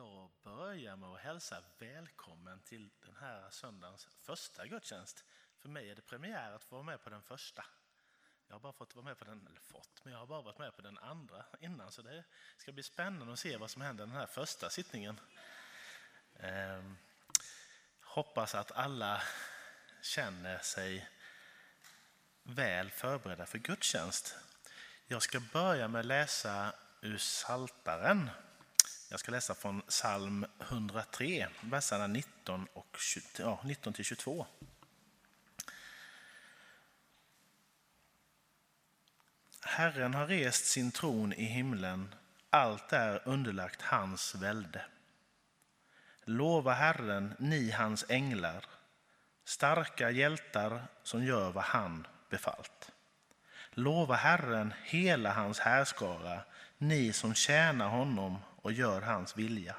Jag börjar med att hälsa välkommen till den här söndagens första gudstjänst. För mig är det premiär att få vara med på den första. Jag har bara fått vara med på den, eller fått, men jag har bara varit med på den andra innan. Så det ska bli spännande att se vad som händer den här första sittningen. Eh, hoppas att alla känner sig väl förberedda för gudstjänst. Jag ska börja med att läsa ur Saltaren. Jag ska läsa från psalm 103, verserna 19, och 20, ja, 19 till 22. Herren har rest sin tron i himlen, allt är underlagt hans välde. Lova Herren, ni hans änglar, starka hjältar som gör vad han befallt. Lova Herren, hela hans härskara, ni som tjänar honom och gör hans vilja.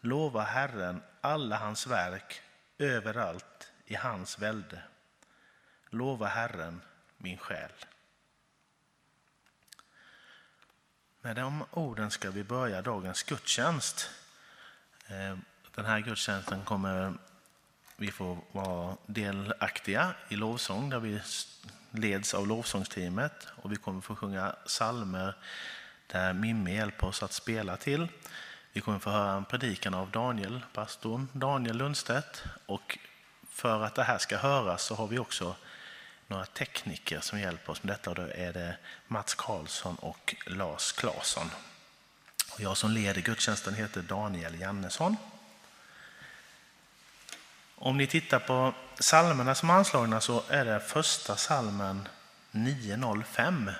Lova Herren alla hans verk överallt i hans välde. Lova Herren min själ. Med de orden ska vi börja dagens gudstjänst. Eh, den här gudstjänsten kommer vi få vara delaktiga i lovsång där vi leds av lovsångsteamet och vi kommer få sjunga salmer där Mimmi hjälper oss att spela till. Vi kommer få höra en predikan av Daniel, pastorn Daniel Lundstedt och för att det här ska höras så har vi också några tekniker som hjälper oss med detta och då är det Mats Karlsson och Lars Claesson. Och jag som leder gudstjänsten heter Daniel Jannesson. Om ni tittar på salmerna som är anslagna så är det första salmen 905.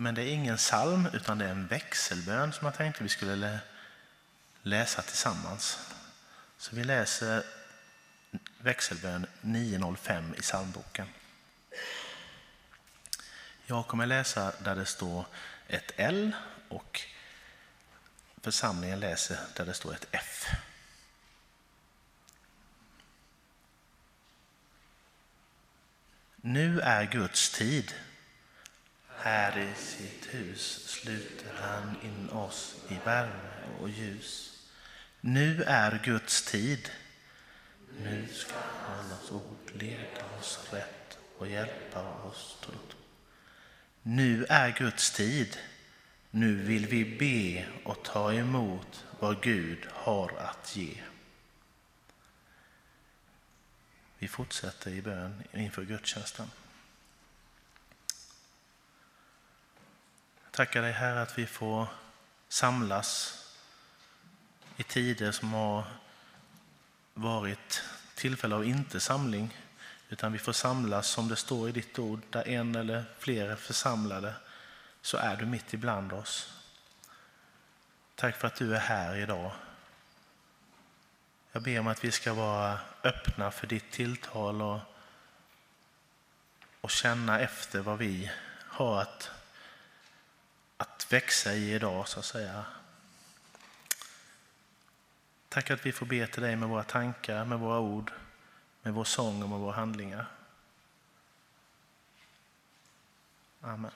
Men det är ingen psalm, utan det är en växelbön som jag tänkte vi skulle läsa tillsammans. Så vi läser växelbön 905 i psalmboken. Jag kommer läsa där det står ett L och församlingen läser där det står ett F. Nu är Guds tid. Här i sitt hus sluter han in oss i värme och ljus. Nu är Guds tid. Nu ska hans ord leda oss rätt och hjälpa oss trott. Nu är Guds tid. Nu vill vi be och ta emot vad Gud har att ge. Vi fortsätter i bön inför gudstjänsten. Tackar dig Herre att vi får samlas i tider som har varit tillfälle av inte samling, utan vi får samlas som det står i ditt ord, där en eller flera är församlade, så är du mitt ibland oss. Tack för att du är här idag jag ber om att vi ska vara öppna för ditt tilltal och, och känna efter vad vi har att, att växa i idag, så att säga. Tack att vi får be till dig med våra tankar, med våra ord, med vår sång och med våra handlingar. Amen.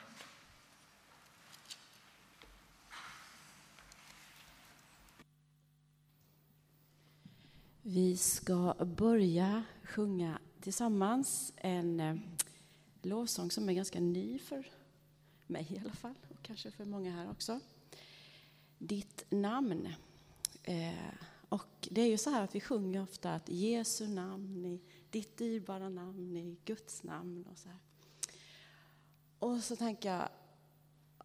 Vi ska börja sjunga tillsammans en eh, lovsång som är ganska ny för mig i alla fall, och kanske för många här också. Ditt namn. Eh, och det är ju så här att vi sjunger ofta att Jesu namn, i ditt dyrbara namn, i Guds namn och så här. Och så tänker jag,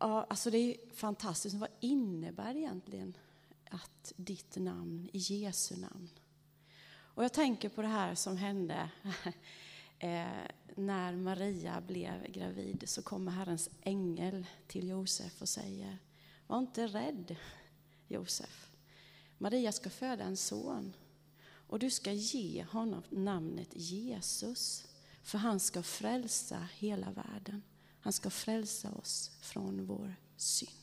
ja, alltså det är fantastiskt, vad innebär det egentligen att ditt namn, i Jesu namn? Och jag tänker på det här som hände eh, när Maria blev gravid. Så kommer Herrens ängel till Josef och säger, var inte rädd Josef. Maria ska föda en son och du ska ge honom namnet Jesus. För han ska frälsa hela världen. Han ska frälsa oss från vår synd.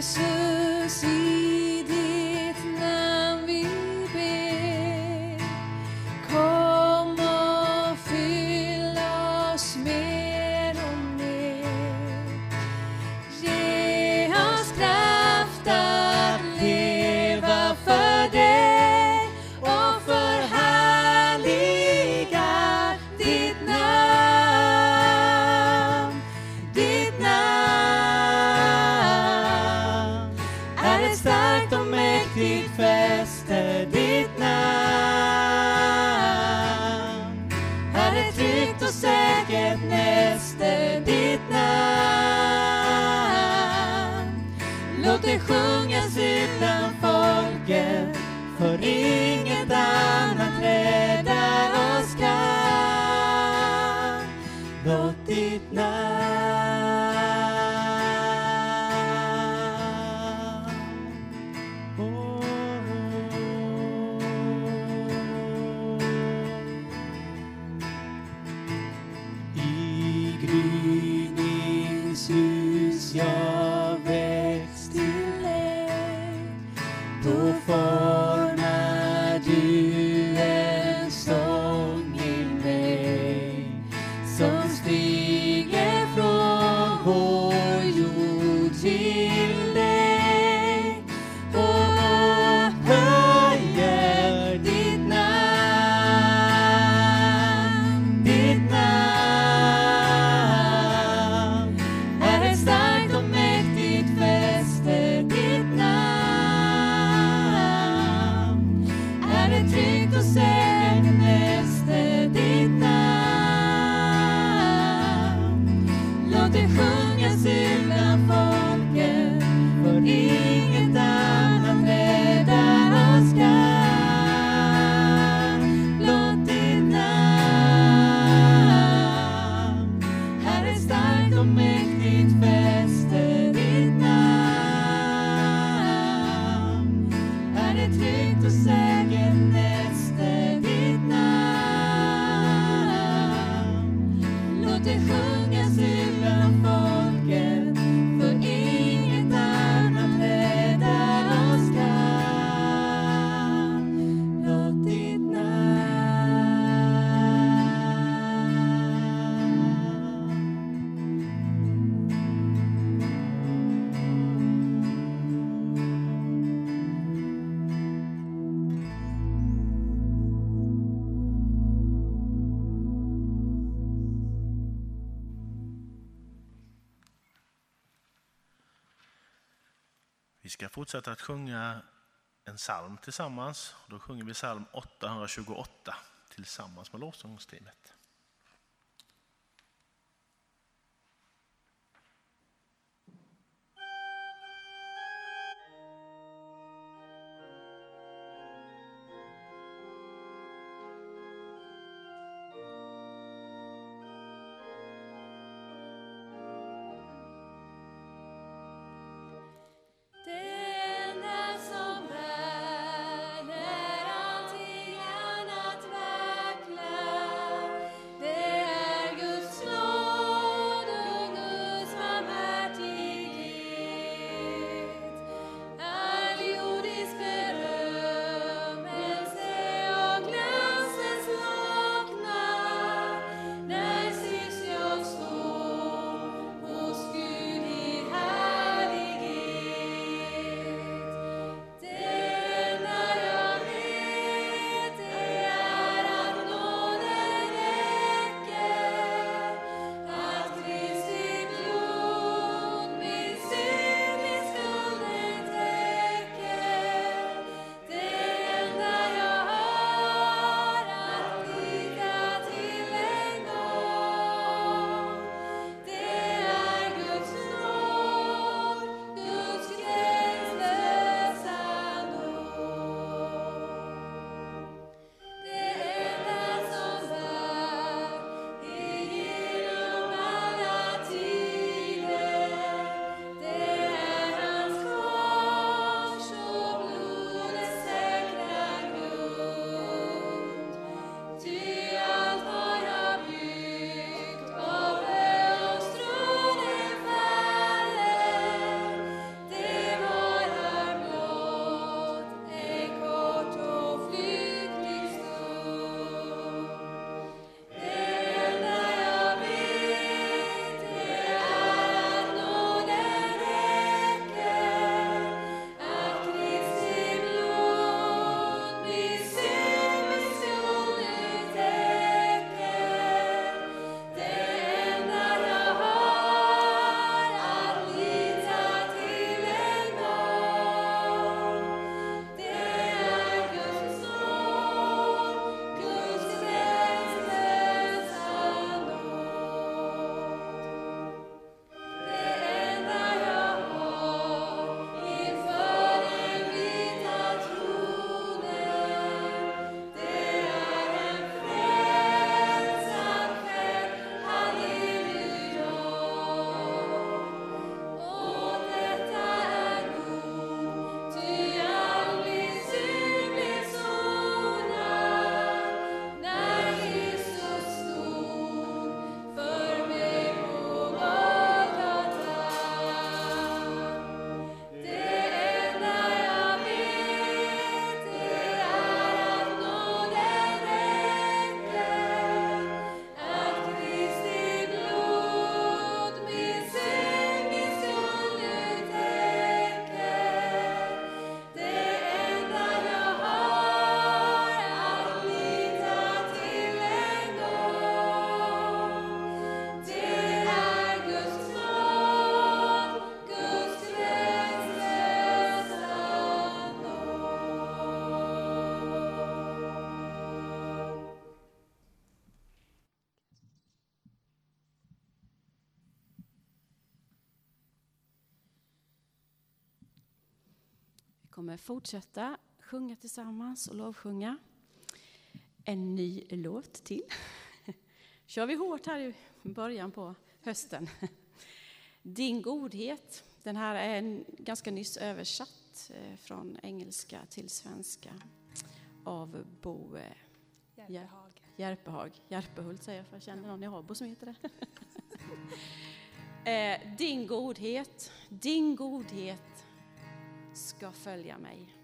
Jesus. fortsätta att sjunga en psalm tillsammans. Då sjunger vi psalm 828 tillsammans med lovsångsteamet. Kommer fortsätta sjunga tillsammans och lovsjunga. En ny låt till. kör vi hårt här i början på hösten. Din godhet. Den här är en ganska nyss översatt eh, från engelska till svenska av Bo eh, Järpehag. Järpehag. Järpehult säger jag för jag känner någon i Habo som heter det. Eh, din godhet, din godhet ska följa mig.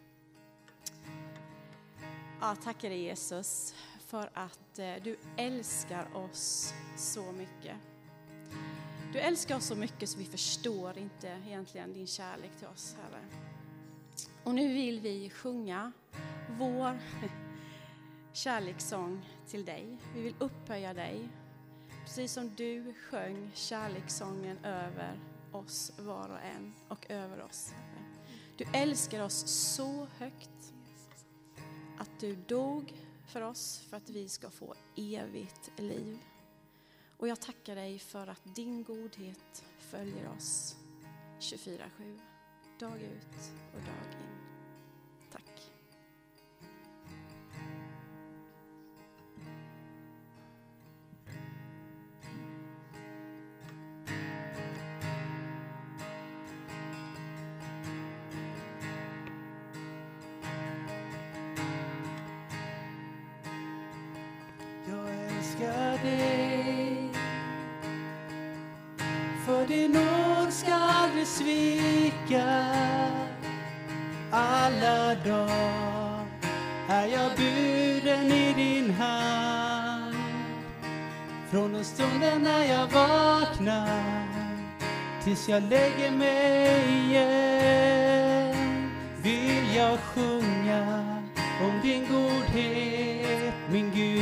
Ja, tackar dig Jesus för att eh, du älskar oss så mycket. Du älskar oss så mycket så vi förstår inte egentligen din kärlek till oss, Herre. Och nu vill vi sjunga vår kärlekssång till dig. Vi vill upphöja dig, precis som du sjöng kärlekssången över oss var och en och över oss. Du älskar oss så högt att du dog för oss för att vi ska få evigt liv. Och jag tackar dig för att din godhet följer oss 24-7, dag ut och dag in. Vaknar Tills jag lägger mig igen Vill jag sjunga om din godhet, min Gud.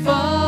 Min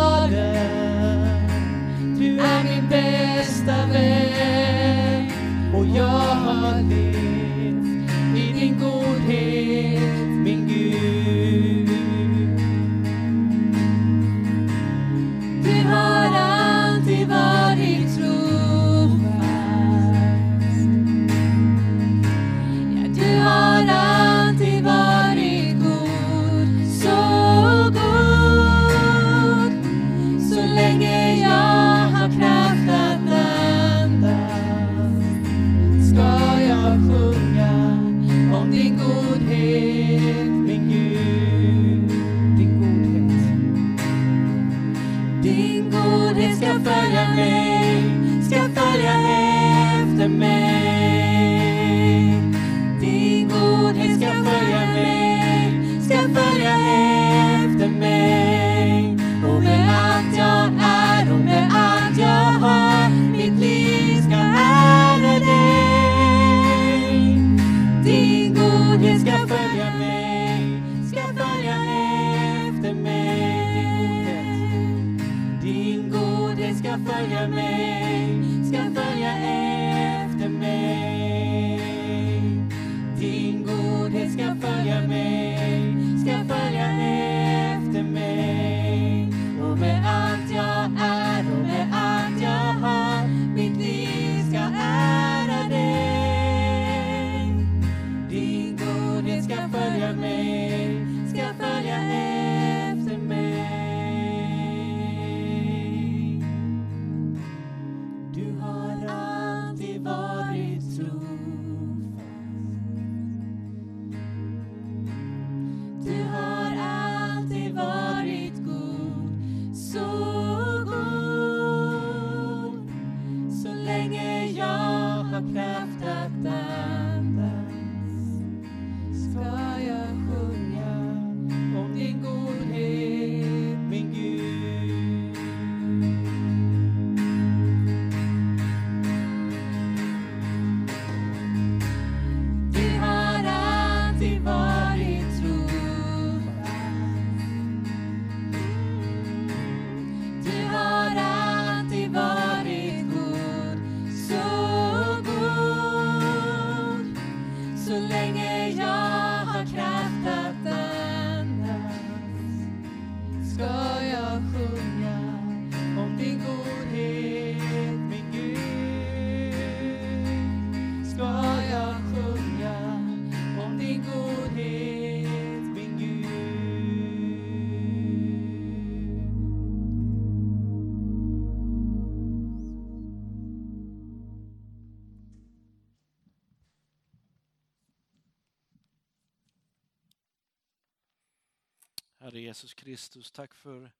Jesus Kristus. Tack för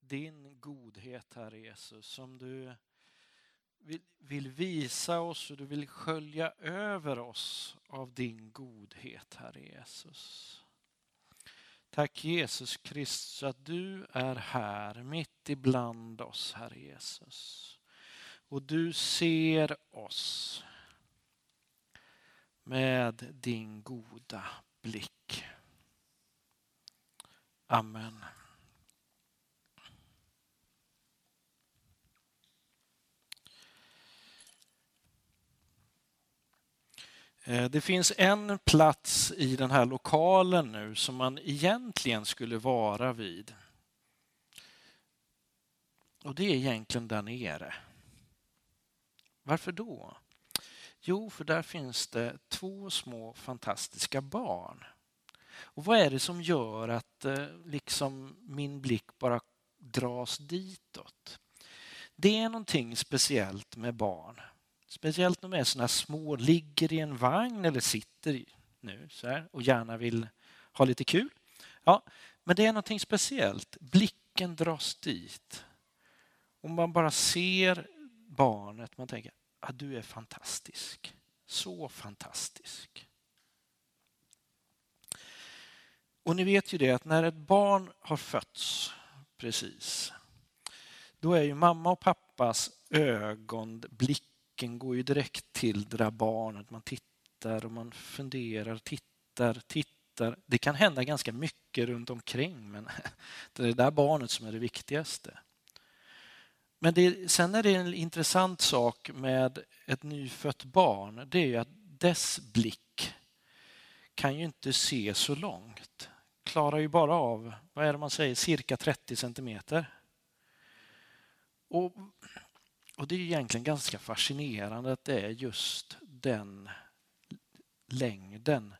din godhet, Herre Jesus, som du vill visa oss och du vill skölja över oss av din godhet, Herre Jesus. Tack Jesus Kristus att du är här mitt ibland oss, Herre Jesus. Och du ser oss med din goda blick. Amen. Eh, det finns en plats i den här lokalen nu som man egentligen skulle vara vid. Och det är egentligen där nere. Varför då? Jo, för där finns det två små fantastiska barn. Och vad är det som gör att eh, liksom min blick bara dras ditåt? Det är någonting speciellt med barn. Speciellt när de är sådana små, ligger i en vagn eller sitter nu så här, och gärna vill ha lite kul. Ja, men det är någonting speciellt. Blicken dras dit. Om man bara ser barnet, man tänker att ah, du är fantastisk. Så fantastisk. Och ni vet ju det att när ett barn har fötts precis, då är ju mamma och pappas ögon, blicken går ju direkt till det där barnet. Man tittar och man funderar, tittar, tittar. Det kan hända ganska mycket runt omkring men det är det där barnet som är det viktigaste. Men det, sen är det en intressant sak med ett nyfött barn. Det är ju att dess blick kan ju inte se så långt. Klarar ju bara av, vad är det man säger, cirka 30 centimeter. Och, och det är egentligen ganska fascinerande att det är just den längden.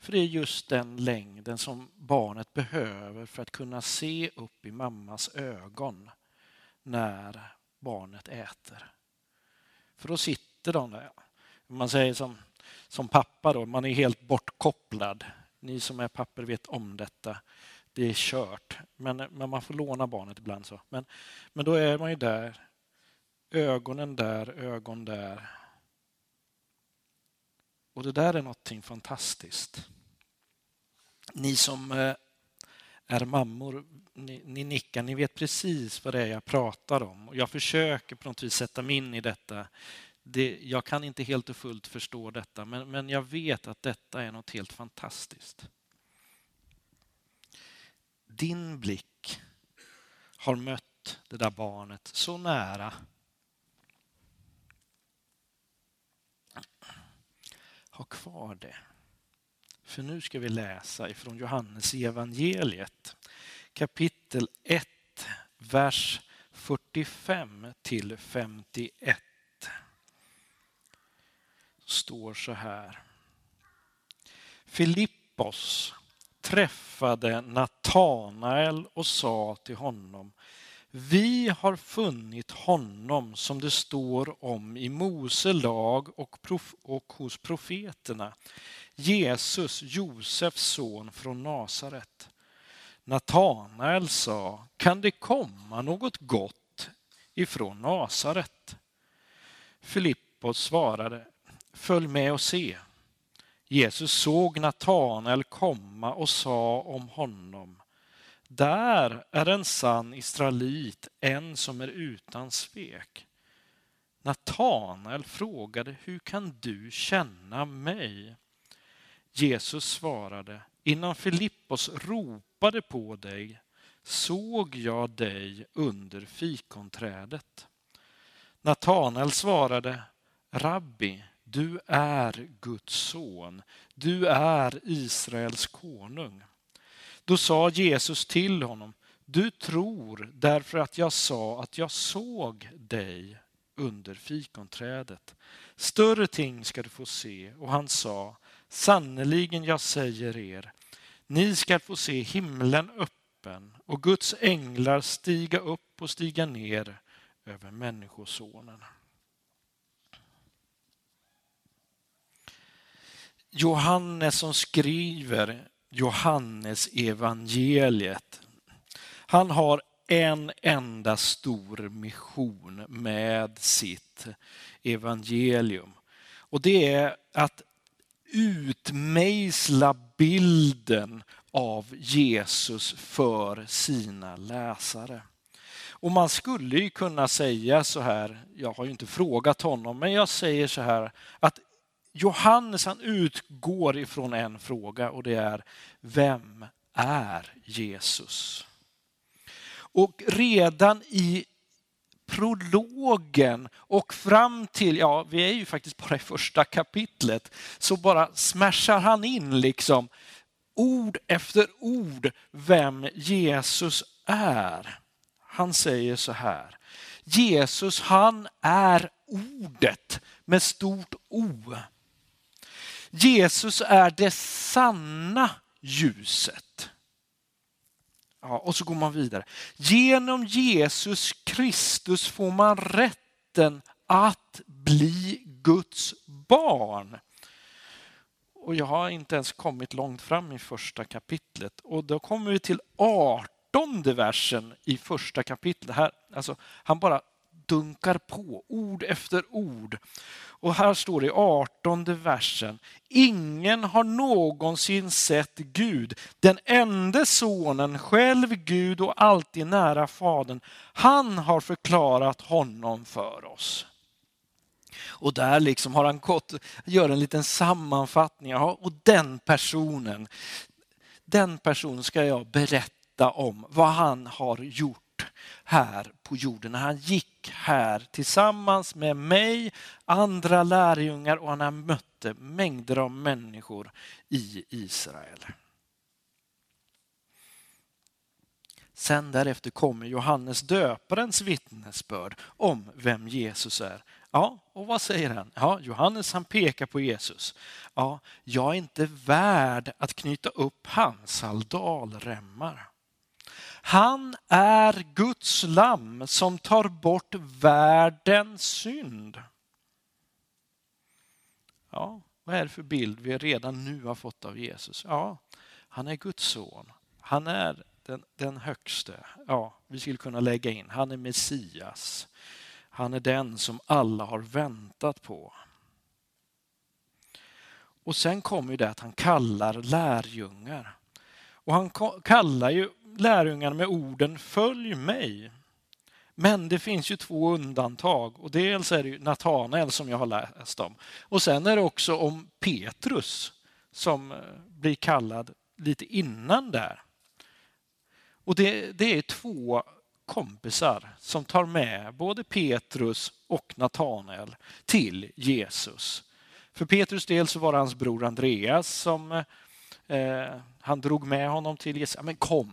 För det är just den längden som barnet behöver för att kunna se upp i mammas ögon när barnet äter. För då sitter de där. Man säger som, som pappa då, man är helt bortkopplad. Ni som är papper vet om detta. Det är kört. Men, men man får låna barnet ibland. så. Men, men då är man ju där. Ögonen där, ögon där. Och det där är någonting fantastiskt. Ni som eh, är mammor, ni, ni nickar, ni vet precis vad det är jag pratar om. Jag försöker på något vis sätta mig in i detta. Det, jag kan inte helt och fullt förstå detta, men, men jag vet att detta är något helt fantastiskt. Din blick har mött det där barnet så nära. Ha kvar det. För nu ska vi läsa ifrån Johannes evangeliet kapitel 1, vers 45 till 51. Står så här. Filippos träffade Natanael och sa till honom vi har funnit honom som det står om i Mose lag och, prof och hos profeterna, Jesus, Josefs son från Nasaret. Natanael sa, kan det komma något gott ifrån Nasaret? Filippos svarade, följ med och se. Jesus såg Natanael komma och sa om honom, där är en sann israelit, en som är utan svek. Natanael frågade, hur kan du känna mig? Jesus svarade, innan Filippos ropade på dig såg jag dig under fikonträdet. Natanael svarade, Rabbi, du är Guds son, du är Israels konung. Då sa Jesus till honom, du tror därför att jag sa att jag såg dig under fikonträdet. Större ting ska du få se. Och han sa, sannerligen jag säger er, ni ska få se himlen öppen och Guds änglar stiga upp och stiga ner över Människosonen. Johannes som skriver Johannes evangeliet. Han har en enda stor mission med sitt evangelium. Och det är att utmejsla bilden av Jesus för sina läsare. Och man skulle ju kunna säga så här, jag har ju inte frågat honom, men jag säger så här att Johannes han utgår ifrån en fråga och det är vem är Jesus? Och redan i prologen och fram till, ja vi är ju faktiskt bara i första kapitlet, så bara smashar han in liksom ord efter ord vem Jesus är. Han säger så här, Jesus han är ordet med stort O. Jesus är det sanna ljuset. Ja, och så går man vidare. Genom Jesus Kristus får man rätten att bli Guds barn. Och jag har inte ens kommit långt fram i första kapitlet. Och då kommer vi till 18 versen i första kapitlet. Här, alltså, han bara dunkar på ord efter ord. Och här står det i 18 versen. Ingen har någonsin sett Gud. Den enda sonen, själv Gud och alltid nära Fadern. Han har förklarat honom för oss. Och där liksom har han gått, gör en liten sammanfattning. Ja, och den personen, den personen ska jag berätta om vad han har gjort här på jorden. När han gick här tillsammans med mig, andra lärjungar och han mötte mängder av människor i Israel. Sen därefter kommer Johannes döparens vittnesbörd om vem Jesus är. Ja, och vad säger han? Ja, Johannes han pekar på Jesus. Ja, jag är inte värd att knyta upp hans saldalremmar. Han är Guds lamm som tar bort världens synd. Ja, vad är det för bild vi redan nu har fått av Jesus? Ja, han är Guds son. Han är den, den högste. Ja, vi skulle kunna lägga in, han är Messias. Han är den som alla har väntat på. Och sen kommer det att han kallar lärjungar. Och han kallar ju lärjungarna med orden följ mig. Men det finns ju två undantag och dels är det Natanael som jag har läst om. Och sen är det också om Petrus som eh, blir kallad lite innan där. Och det, det är två kompisar som tar med både Petrus och Natanael till Jesus. För Petrus del så var det hans bror Andreas som eh, eh, han drog med honom till Jesus. Men kom,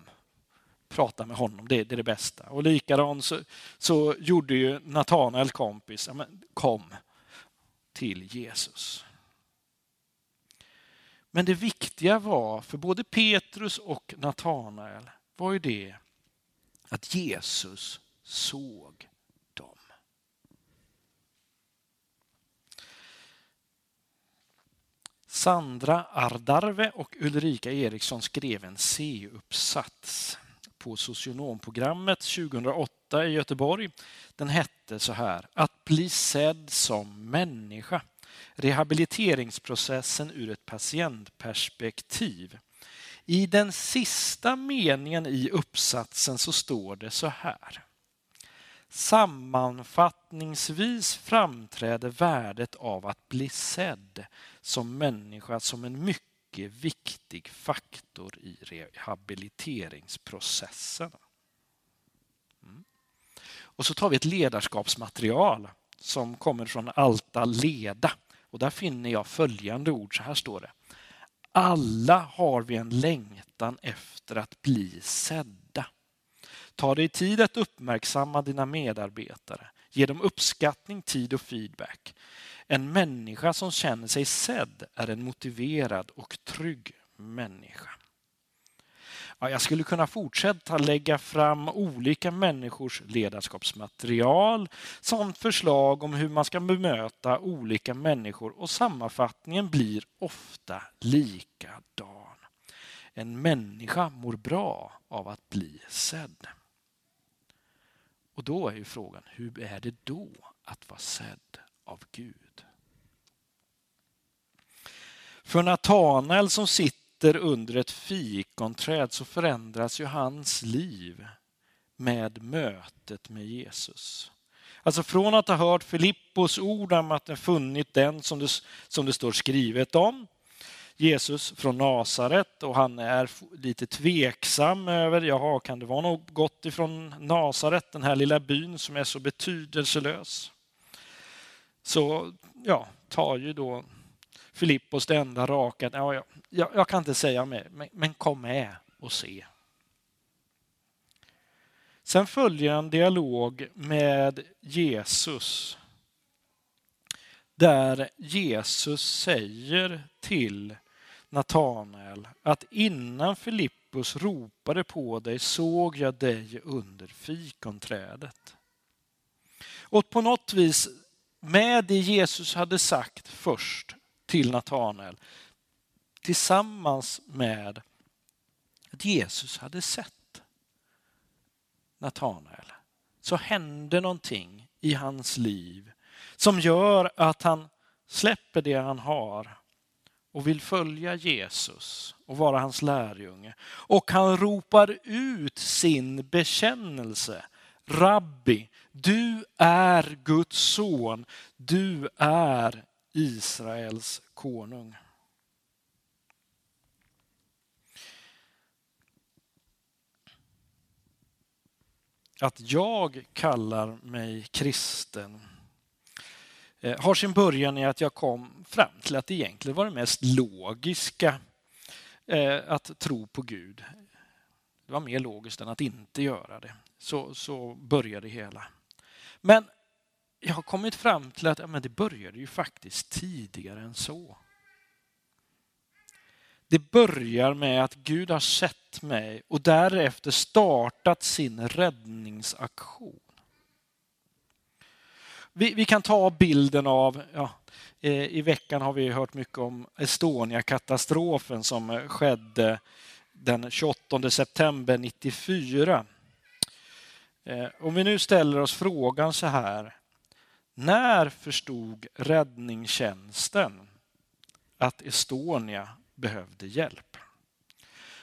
prata med honom, det, det är det bästa. Och likadant så, så gjorde ju Natanael kompis, men kom till Jesus. Men det viktiga var för både Petrus och Natanael var ju det att Jesus såg dem. Sandra Ardarve och Ulrika Eriksson skrev en C-uppsats på socionomprogrammet 2008 i Göteborg. Den hette så här, Att bli sedd som människa. Rehabiliteringsprocessen ur ett patientperspektiv. I den sista meningen i uppsatsen så står det så här. Sammanfattningsvis framträder värdet av att bli sedd som människa som en mycket viktig faktor i rehabiliteringsprocessen. Mm. Och så tar vi ett ledarskapsmaterial som kommer från Alta Leda. Och där finner jag följande ord, så här står det. Alla har vi en längtan efter att bli sedda. Ta dig tid att uppmärksamma dina medarbetare. Ge dem uppskattning, tid och feedback. En människa som känner sig sedd är en motiverad och trygg människa. Ja, jag skulle kunna fortsätta lägga fram olika människors ledarskapsmaterial samt förslag om hur man ska bemöta olika människor och sammanfattningen blir ofta likadan. En människa mår bra av att bli sedd. Och då är ju frågan, hur är det då att vara sedd av Gud? För Natanael som sitter under ett fikonträd så förändras ju hans liv med mötet med Jesus. Alltså från att ha hört Filippos ord om att den funnit den som det, som det står skrivet om, Jesus från Nasaret och han är lite tveksam över, jaha, kan det vara något gott ifrån Nasaret, den här lilla byn som är så betydelselös? Så ja, tar ju då Filippos det enda raka, ja, jag, jag kan inte säga mer, men, men kom med och se. Sen följer en dialog med Jesus där Jesus säger till Natanael att innan Filippus ropade på dig såg jag dig under fikonträdet. Och på något vis med det Jesus hade sagt först till Natanael tillsammans med att Jesus hade sett Natanael så hände någonting i hans liv som gör att han släpper det han har och vill följa Jesus och vara hans lärjunge. Och han ropar ut sin bekännelse. Rabbi, du är Guds son. Du är Israels konung. Att jag kallar mig kristen Eh, har sin början i att jag kom fram till att det egentligen var det mest logiska eh, att tro på Gud. Det var mer logiskt än att inte göra det. Så, så började det hela. Men jag har kommit fram till att ja, men det började ju faktiskt tidigare än så. Det börjar med att Gud har sett mig och därefter startat sin räddningsaktion. Vi, vi kan ta bilden av, ja, eh, i veckan har vi hört mycket om Estonia-katastrofen som eh, skedde den 28 september 94. Eh, om vi nu ställer oss frågan så här. När förstod räddningstjänsten att Estonia behövde hjälp?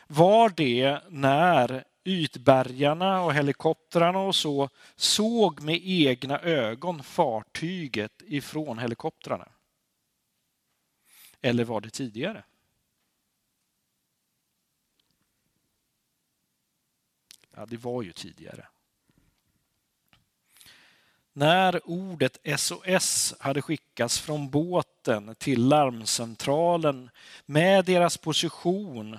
Var det när ytbärgarna och helikoptrarna och så såg med egna ögon fartyget ifrån helikoptrarna? Eller var det tidigare? Ja, det var ju tidigare. När ordet SOS hade skickats från båten till larmcentralen med deras position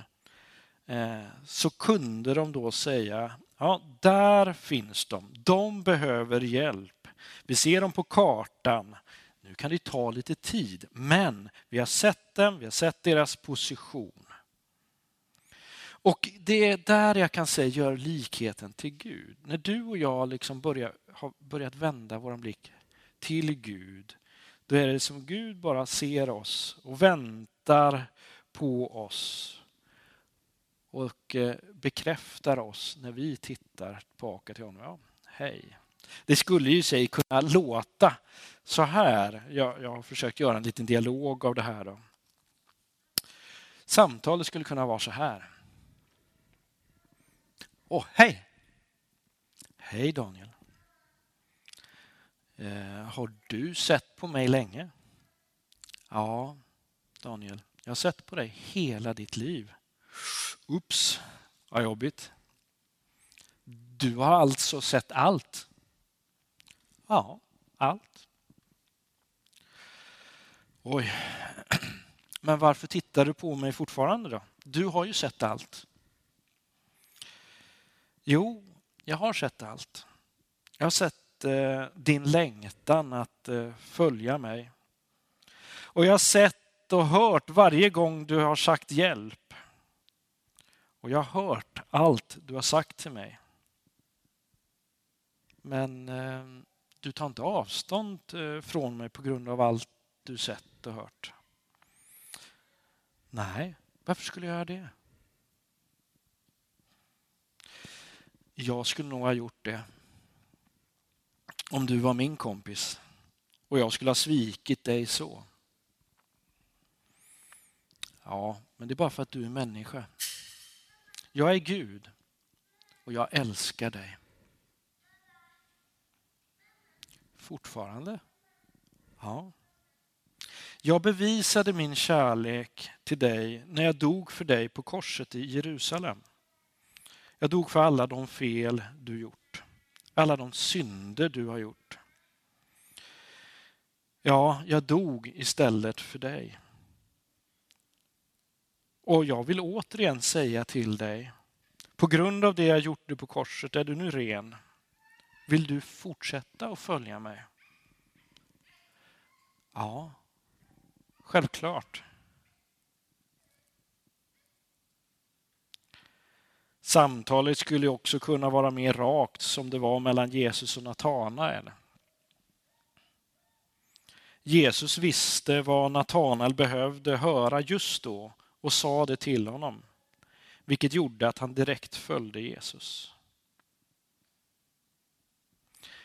Eh, så kunde de då säga, ja, där finns de. De behöver hjälp. Vi ser dem på kartan. Nu kan det ta lite tid, men vi har sett dem, vi har sett deras position. Och det är där jag kan säga gör likheten till Gud. När du och jag liksom börjar, har börjat vända vår blick till Gud, då är det som Gud bara ser oss och väntar på oss och eh, bekräftar oss när vi tittar tillbaka till honom. Ja, hej. Det skulle ju sig kunna låta så här. Jag, jag har försökt göra en liten dialog av det här. Då. Samtalet skulle kunna vara så här. Åh, hej! Hej Daniel. Eh, har du sett på mig länge? Ja, Daniel. Jag har sett på dig hela ditt liv. Ups, vad jobbigt. Du har alltså sett allt? Ja, allt. Oj. Men varför tittar du på mig fortfarande då? Du har ju sett allt. Jo, jag har sett allt. Jag har sett eh, din längtan att eh, följa mig. Och jag har sett och hört varje gång du har sagt hjälp. Och jag har hört allt du har sagt till mig. Men eh, du tar inte avstånd eh, från mig på grund av allt du sett och hört. Nej, varför skulle jag göra det? Jag skulle nog ha gjort det om du var min kompis och jag skulle ha svikit dig så. Ja, men det är bara för att du är människa. Jag är Gud och jag älskar dig. Fortfarande? Ja. Jag bevisade min kärlek till dig när jag dog för dig på korset i Jerusalem. Jag dog för alla de fel du gjort, alla de synder du har gjort. Ja, jag dog istället för dig. Och jag vill återigen säga till dig, på grund av det jag gjorde på korset är du nu ren. Vill du fortsätta att följa mig? Ja, självklart. Samtalet skulle också kunna vara mer rakt som det var mellan Jesus och Natanael. Jesus visste vad Natanael behövde höra just då och sa det till honom, vilket gjorde att han direkt följde Jesus.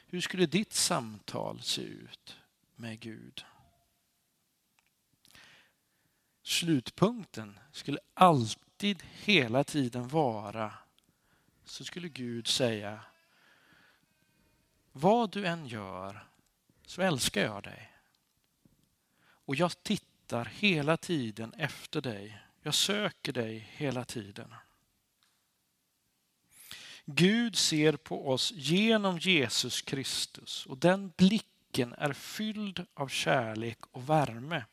Hur skulle ditt samtal se ut med Gud? Slutpunkten skulle alltid hela tiden vara så skulle Gud säga vad du än gör så älskar jag dig. Och jag tittar hela tiden efter dig. Jag söker dig hela tiden. Gud ser på oss genom Jesus Kristus och den blicken är fylld av kärlek och värme.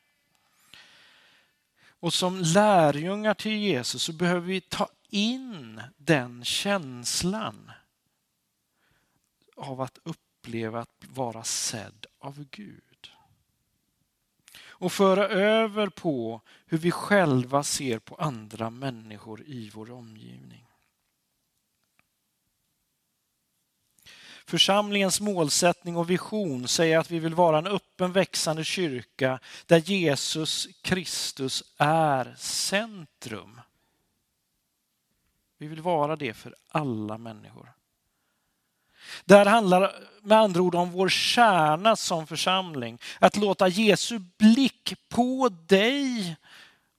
Och som lärjungar till Jesus så behöver vi ta in den känslan av att uppleva att vara sedd av Gud och föra över på hur vi själva ser på andra människor i vår omgivning. Församlingens målsättning och vision säger att vi vill vara en öppen växande kyrka där Jesus Kristus är centrum. Vi vill vara det för alla människor. Det här handlar med andra ord om vår kärna som församling. Att låta Jesu blick på dig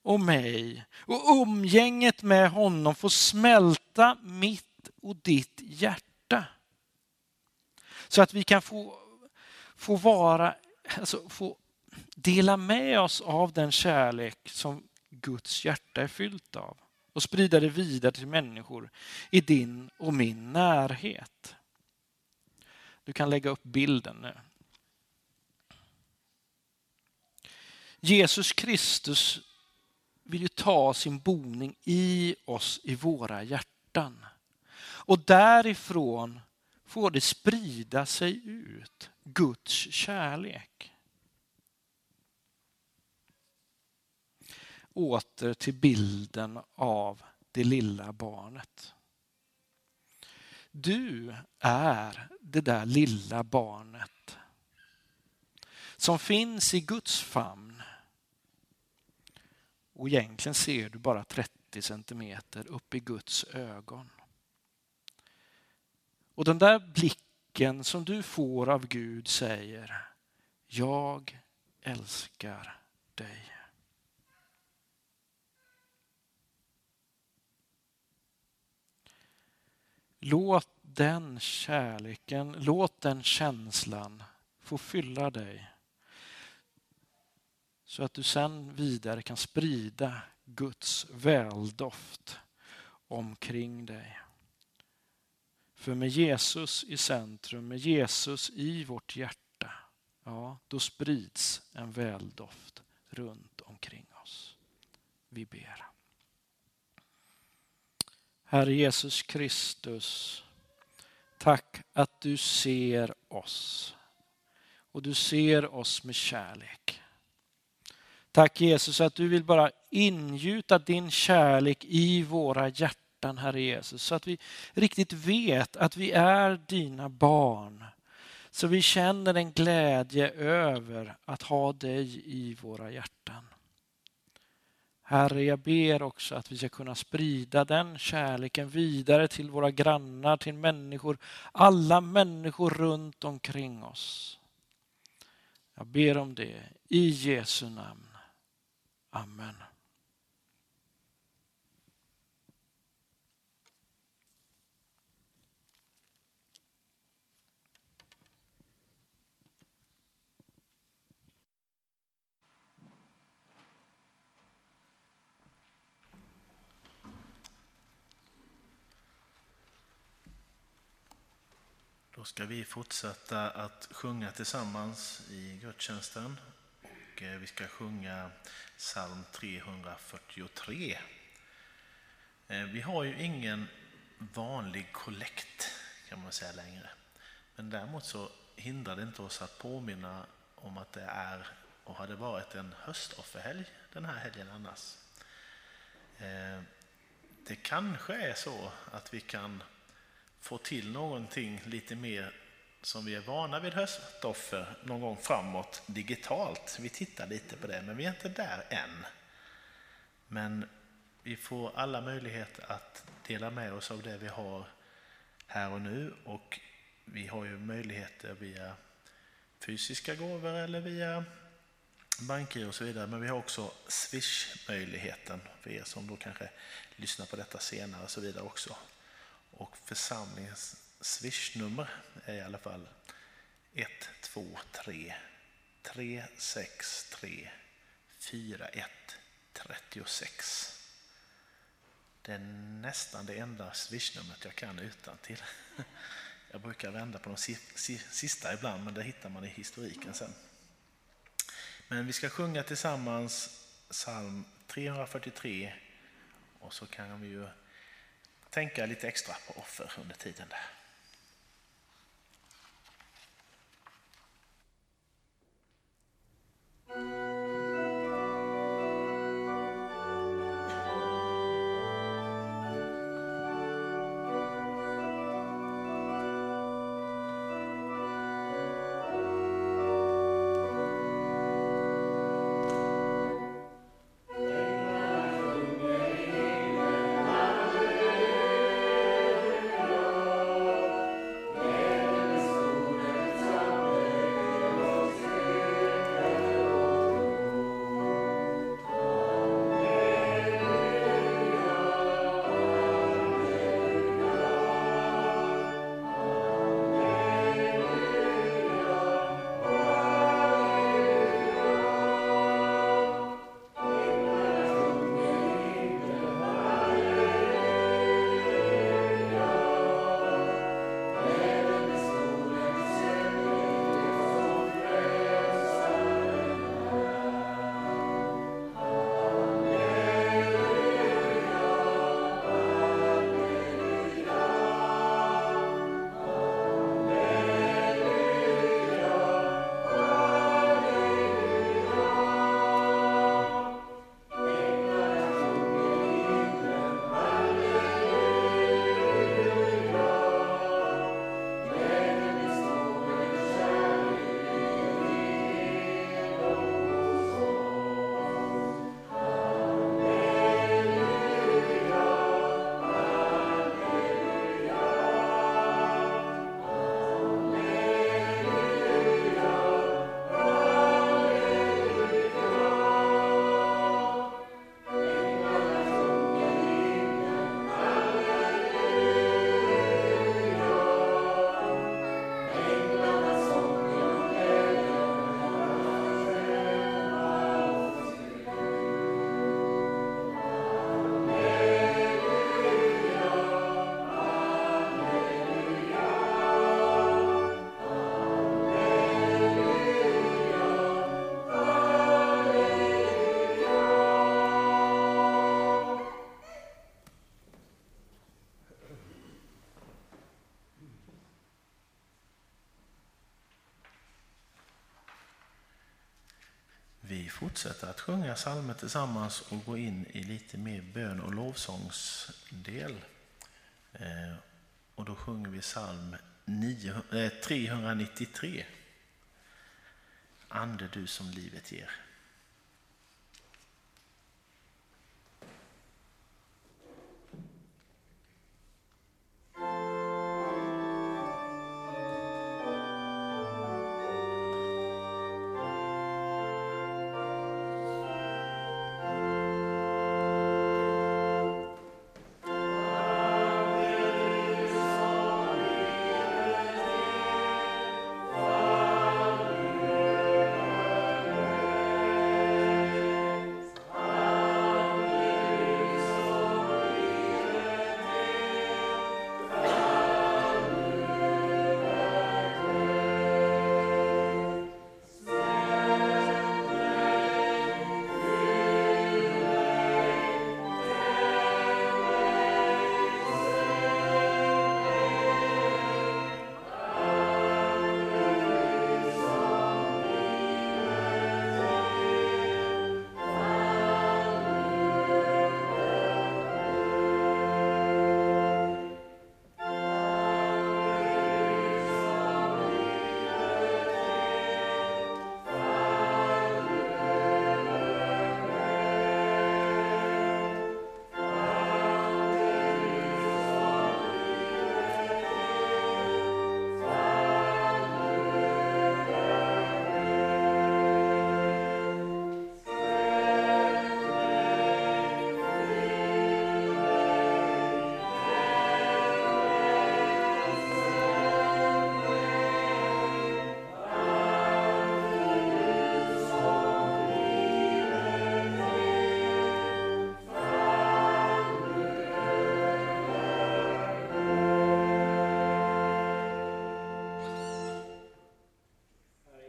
och mig och umgänget med honom få smälta mitt och ditt hjärta. Så att vi kan få, få vara, alltså få dela med oss av den kärlek som Guds hjärta är fyllt av och sprida det vidare till människor i din och min närhet. Du kan lägga upp bilden nu. Jesus Kristus vill ju ta sin boning i oss, i våra hjärtan. Och därifrån får det sprida sig ut, Guds kärlek. Åter till bilden av det lilla barnet. Du är det där lilla barnet som finns i Guds famn. Och egentligen ser du bara 30 centimeter upp i Guds ögon. Och den där blicken som du får av Gud säger, jag älskar dig. Låt den kärleken, låt den känslan få fylla dig. Så att du sen vidare kan sprida Guds väldoft omkring dig. För med Jesus i centrum, med Jesus i vårt hjärta, ja, då sprids en väldoft runt omkring oss. Vi ber. Herre Jesus Kristus, tack att du ser oss. Och du ser oss med kärlek. Tack Jesus att du vill bara ingjuta din kärlek i våra hjärtan, Herre Jesus. Så att vi riktigt vet att vi är dina barn. Så vi känner en glädje över att ha dig i våra hjärtan. Herre, jag ber också att vi ska kunna sprida den kärleken vidare till våra grannar, till människor, alla människor runt omkring oss. Jag ber om det i Jesu namn. Amen. Då ska vi fortsätta att sjunga tillsammans i gudstjänsten. Och eh, vi ska sjunga psalm 343. Eh, vi har ju ingen vanlig kollekt kan man säga längre. Men däremot så hindrar det inte oss att påminna om att det är och hade varit en höstofferhelg den här helgen annars. Eh, det kanske är så att vi kan få till någonting lite mer som vi är vana vid höstoffer någon gång framåt digitalt. Vi tittar lite på det, men vi är inte där än. Men vi får alla möjligheter att dela med oss av det vi har här och nu och vi har ju möjligheter via fysiska gåvor eller via banker och så vidare. Men vi har också Swish-möjligheten för er som då kanske lyssnar på detta senare och så vidare också. Och församlingens swishnummer är i alla fall 123 363 4136. Det är nästan det enda swishnumret jag kan utan till. Jag brukar vända på de sista ibland, men det hittar man i historiken sen. Men vi ska sjunga tillsammans psalm 343 och så kan vi ju tänka lite extra på offer under tiden där. Vi fortsätter att sjunga psalmer tillsammans och gå in i lite mer bön och lovsångsdel. Eh, och då sjunger vi psalm 393. Eh, Ande du som livet ger.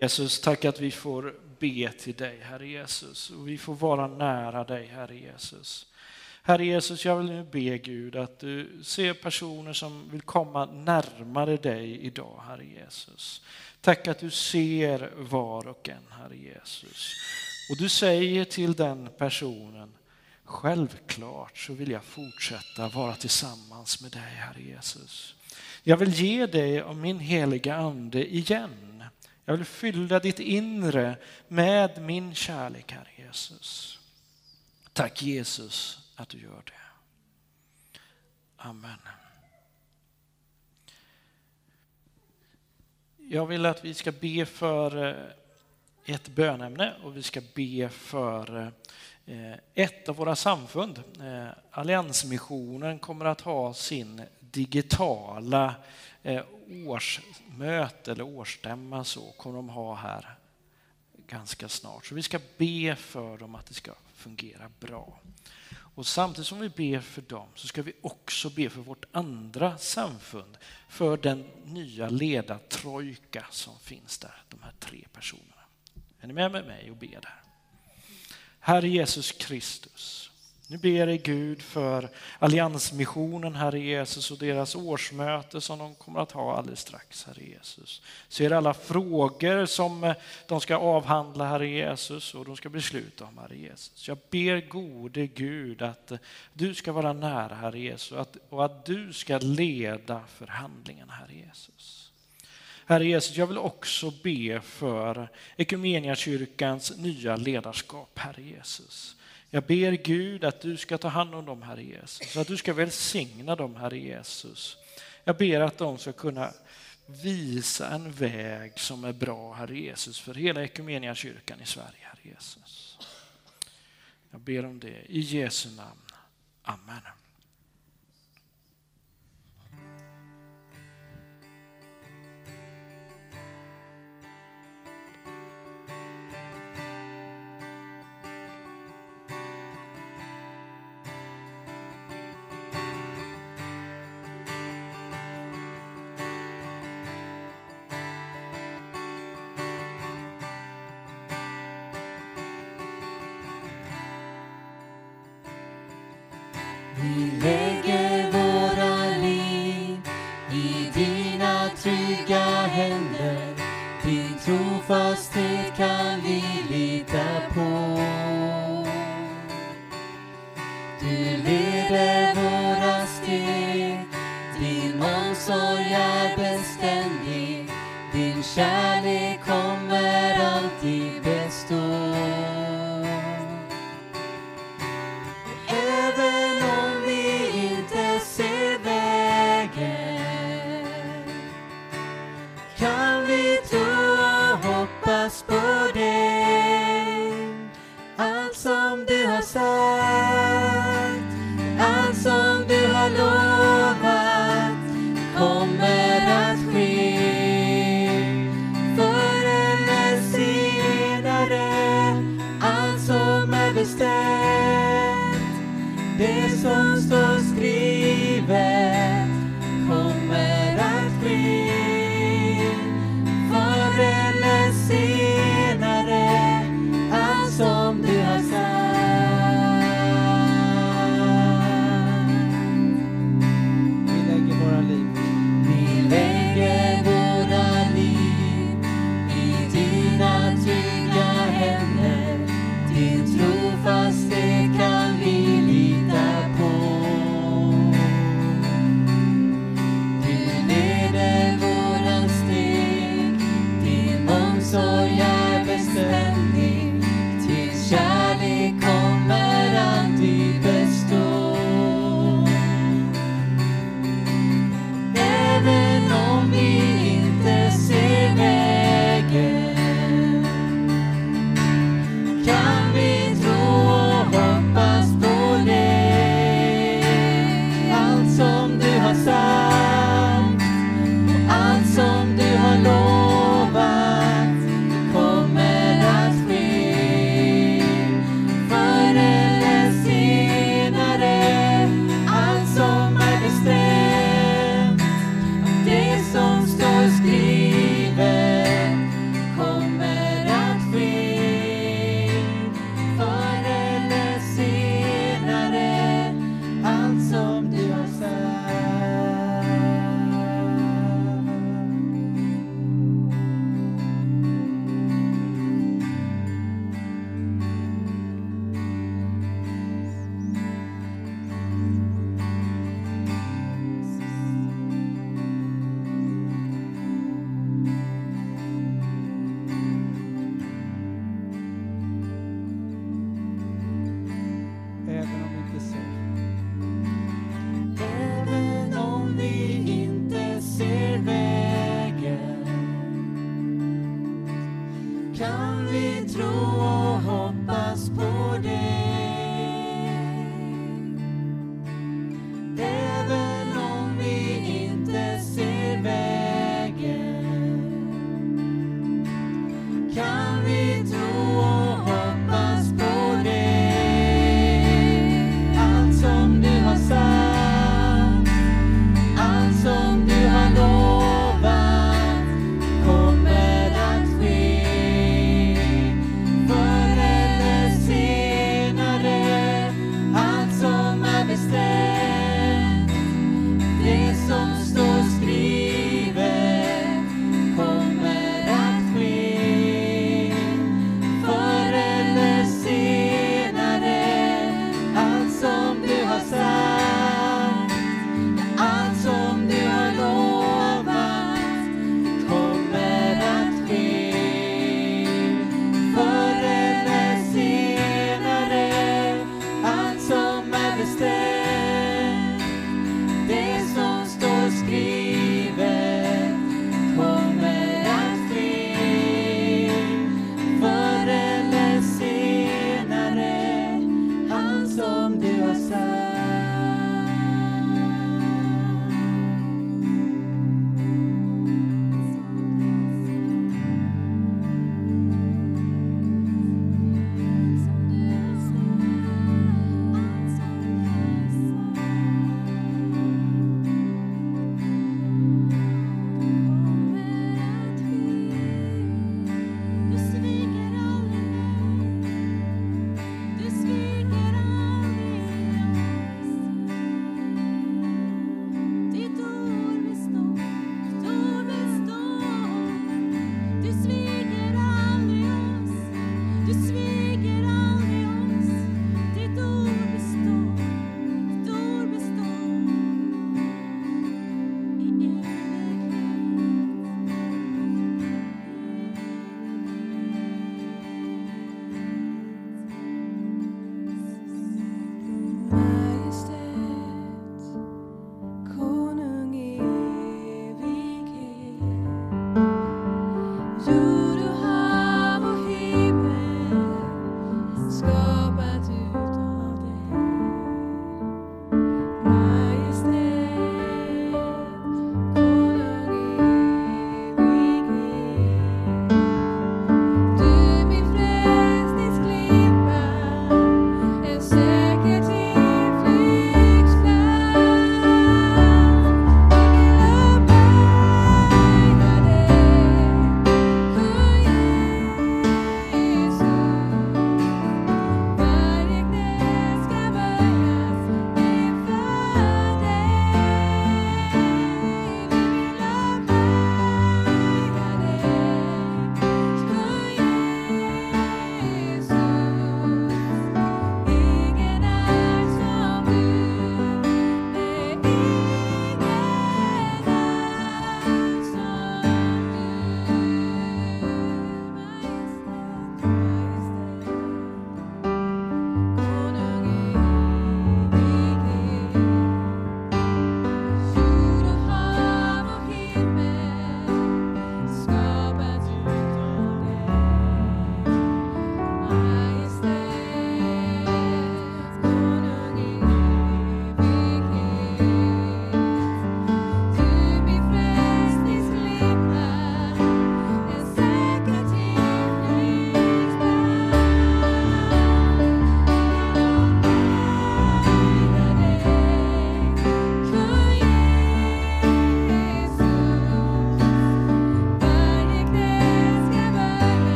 Jesus, tack att vi får be till dig, Herre Jesus, och vi får vara nära dig, Herre Jesus. Herre Jesus, jag vill nu be Gud att du ser personer som vill komma närmare dig idag, Herre Jesus. Tack att du ser var och en, Herre Jesus. Och du säger till den personen, självklart så vill jag fortsätta vara tillsammans med dig, Herre Jesus. Jag vill ge dig av min heliga ande igen. Jag vill fylla ditt inre med min kärlek, Herre Jesus. Tack Jesus att du gör det. Amen. Jag vill att vi ska be för eh, ett bönämne och vi ska be för eh, ett av våra samfund. Eh, alliansmissionen kommer att ha sin digitala Eh, årsmöte eller årsstämma så kommer de ha här ganska snart. Så vi ska be för dem att det ska fungera bra. Och samtidigt som vi ber för dem så ska vi också be för vårt andra samfund, för den nya ledartrojka som finns där, de här tre personerna. Är ni med med mig och ber där? Herre Jesus Kristus, nu ber jag Gud för alliansmissionen, Herre Jesus, och deras årsmöte som de kommer att ha alldeles strax, Herre Jesus. Ser alla frågor som eh, de ska avhandla, Herre Jesus, och de ska besluta om, Herre Jesus. Jag ber gode Gud att eh, du ska vara nära, Herre Jesus, och att du ska leda förhandlingarna, Herre Jesus. Herre Jesus, jag vill också be för Ekumeniakyrkans nya ledarskap, Herre Jesus. Jag ber Gud att du ska ta hand om dem, Herre Jesus, att du ska välsigna dem, Herre Jesus. Jag ber att de ska kunna visa en väg som är bra, Herre Jesus, för hela kyrkan i Sverige, Herre Jesus. Jag ber om det i Jesu namn. Amen.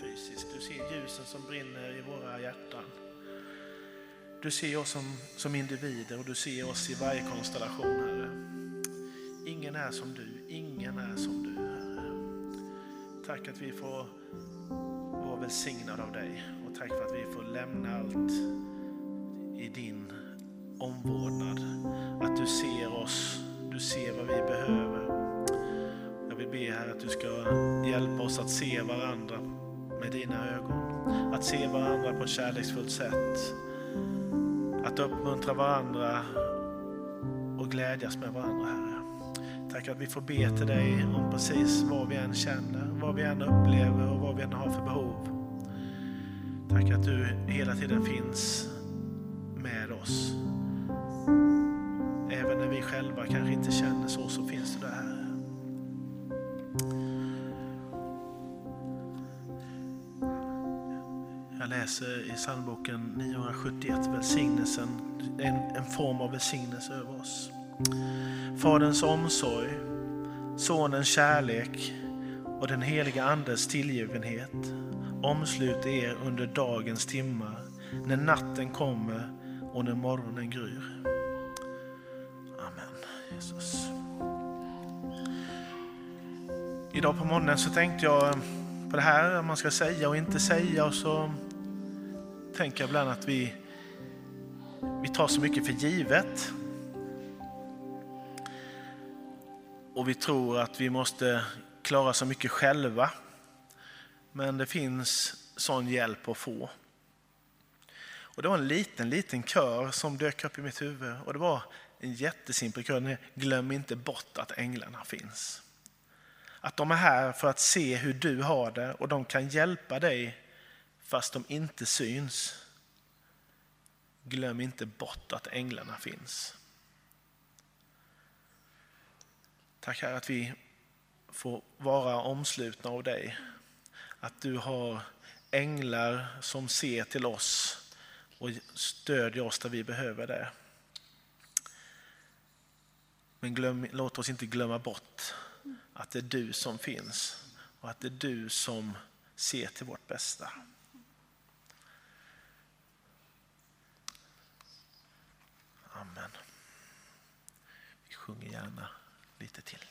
Fysiskt. Du ser ljusen som brinner i våra hjärtan. Du ser oss som, som individer och du ser oss i varje konstellation, Herre. Ingen är som du, ingen är som du, Herre. Tack att vi får vara välsignade av dig och tack för att vi får lämna allt i din omvårdnad. Att du ser oss, du ser vad vi behöver. Jag vill be här att du ska hjälpa oss att se varandra med dina ögon. Att se varandra på ett kärleksfullt sätt. Att uppmuntra varandra och glädjas med varandra, Herre. Tack att vi får be till dig om precis vad vi än känner, vad vi än upplever och vad vi än har för behov. Tack att du hela tiden finns med oss. Även när vi själva kanske inte känner så, så finns du där. Herre. Jag läser i psalmboken 971 välsignelsen, en, en form av välsignelse över oss. Faderns omsorg, Sonens kärlek och den heliga Andes tillgivenhet omsluter er under dagens timmar, när natten kommer och när morgonen gryr. Amen. Jesus. Idag på morgonen så tänkte jag på det här, vad man ska säga och inte säga och så tänker jag ibland att vi, vi tar så mycket för givet. Och vi tror att vi måste klara så mycket själva. Men det finns sån hjälp att få. Och det var en liten, liten kör som dök upp i mitt huvud. Och det var en jättesimpel kör. Glöm inte bort att änglarna finns. Att de är här för att se hur du har det och de kan hjälpa dig fast de inte syns. Glöm inte bort att änglarna finns. Tack Herre att vi får vara omslutna av dig. Att du har änglar som ser till oss och stödjer oss där vi behöver det. Men glöm, låt oss inte glömma bort att det är du som finns och att det är du som ser till vårt bästa. Sjunger gärna lite till.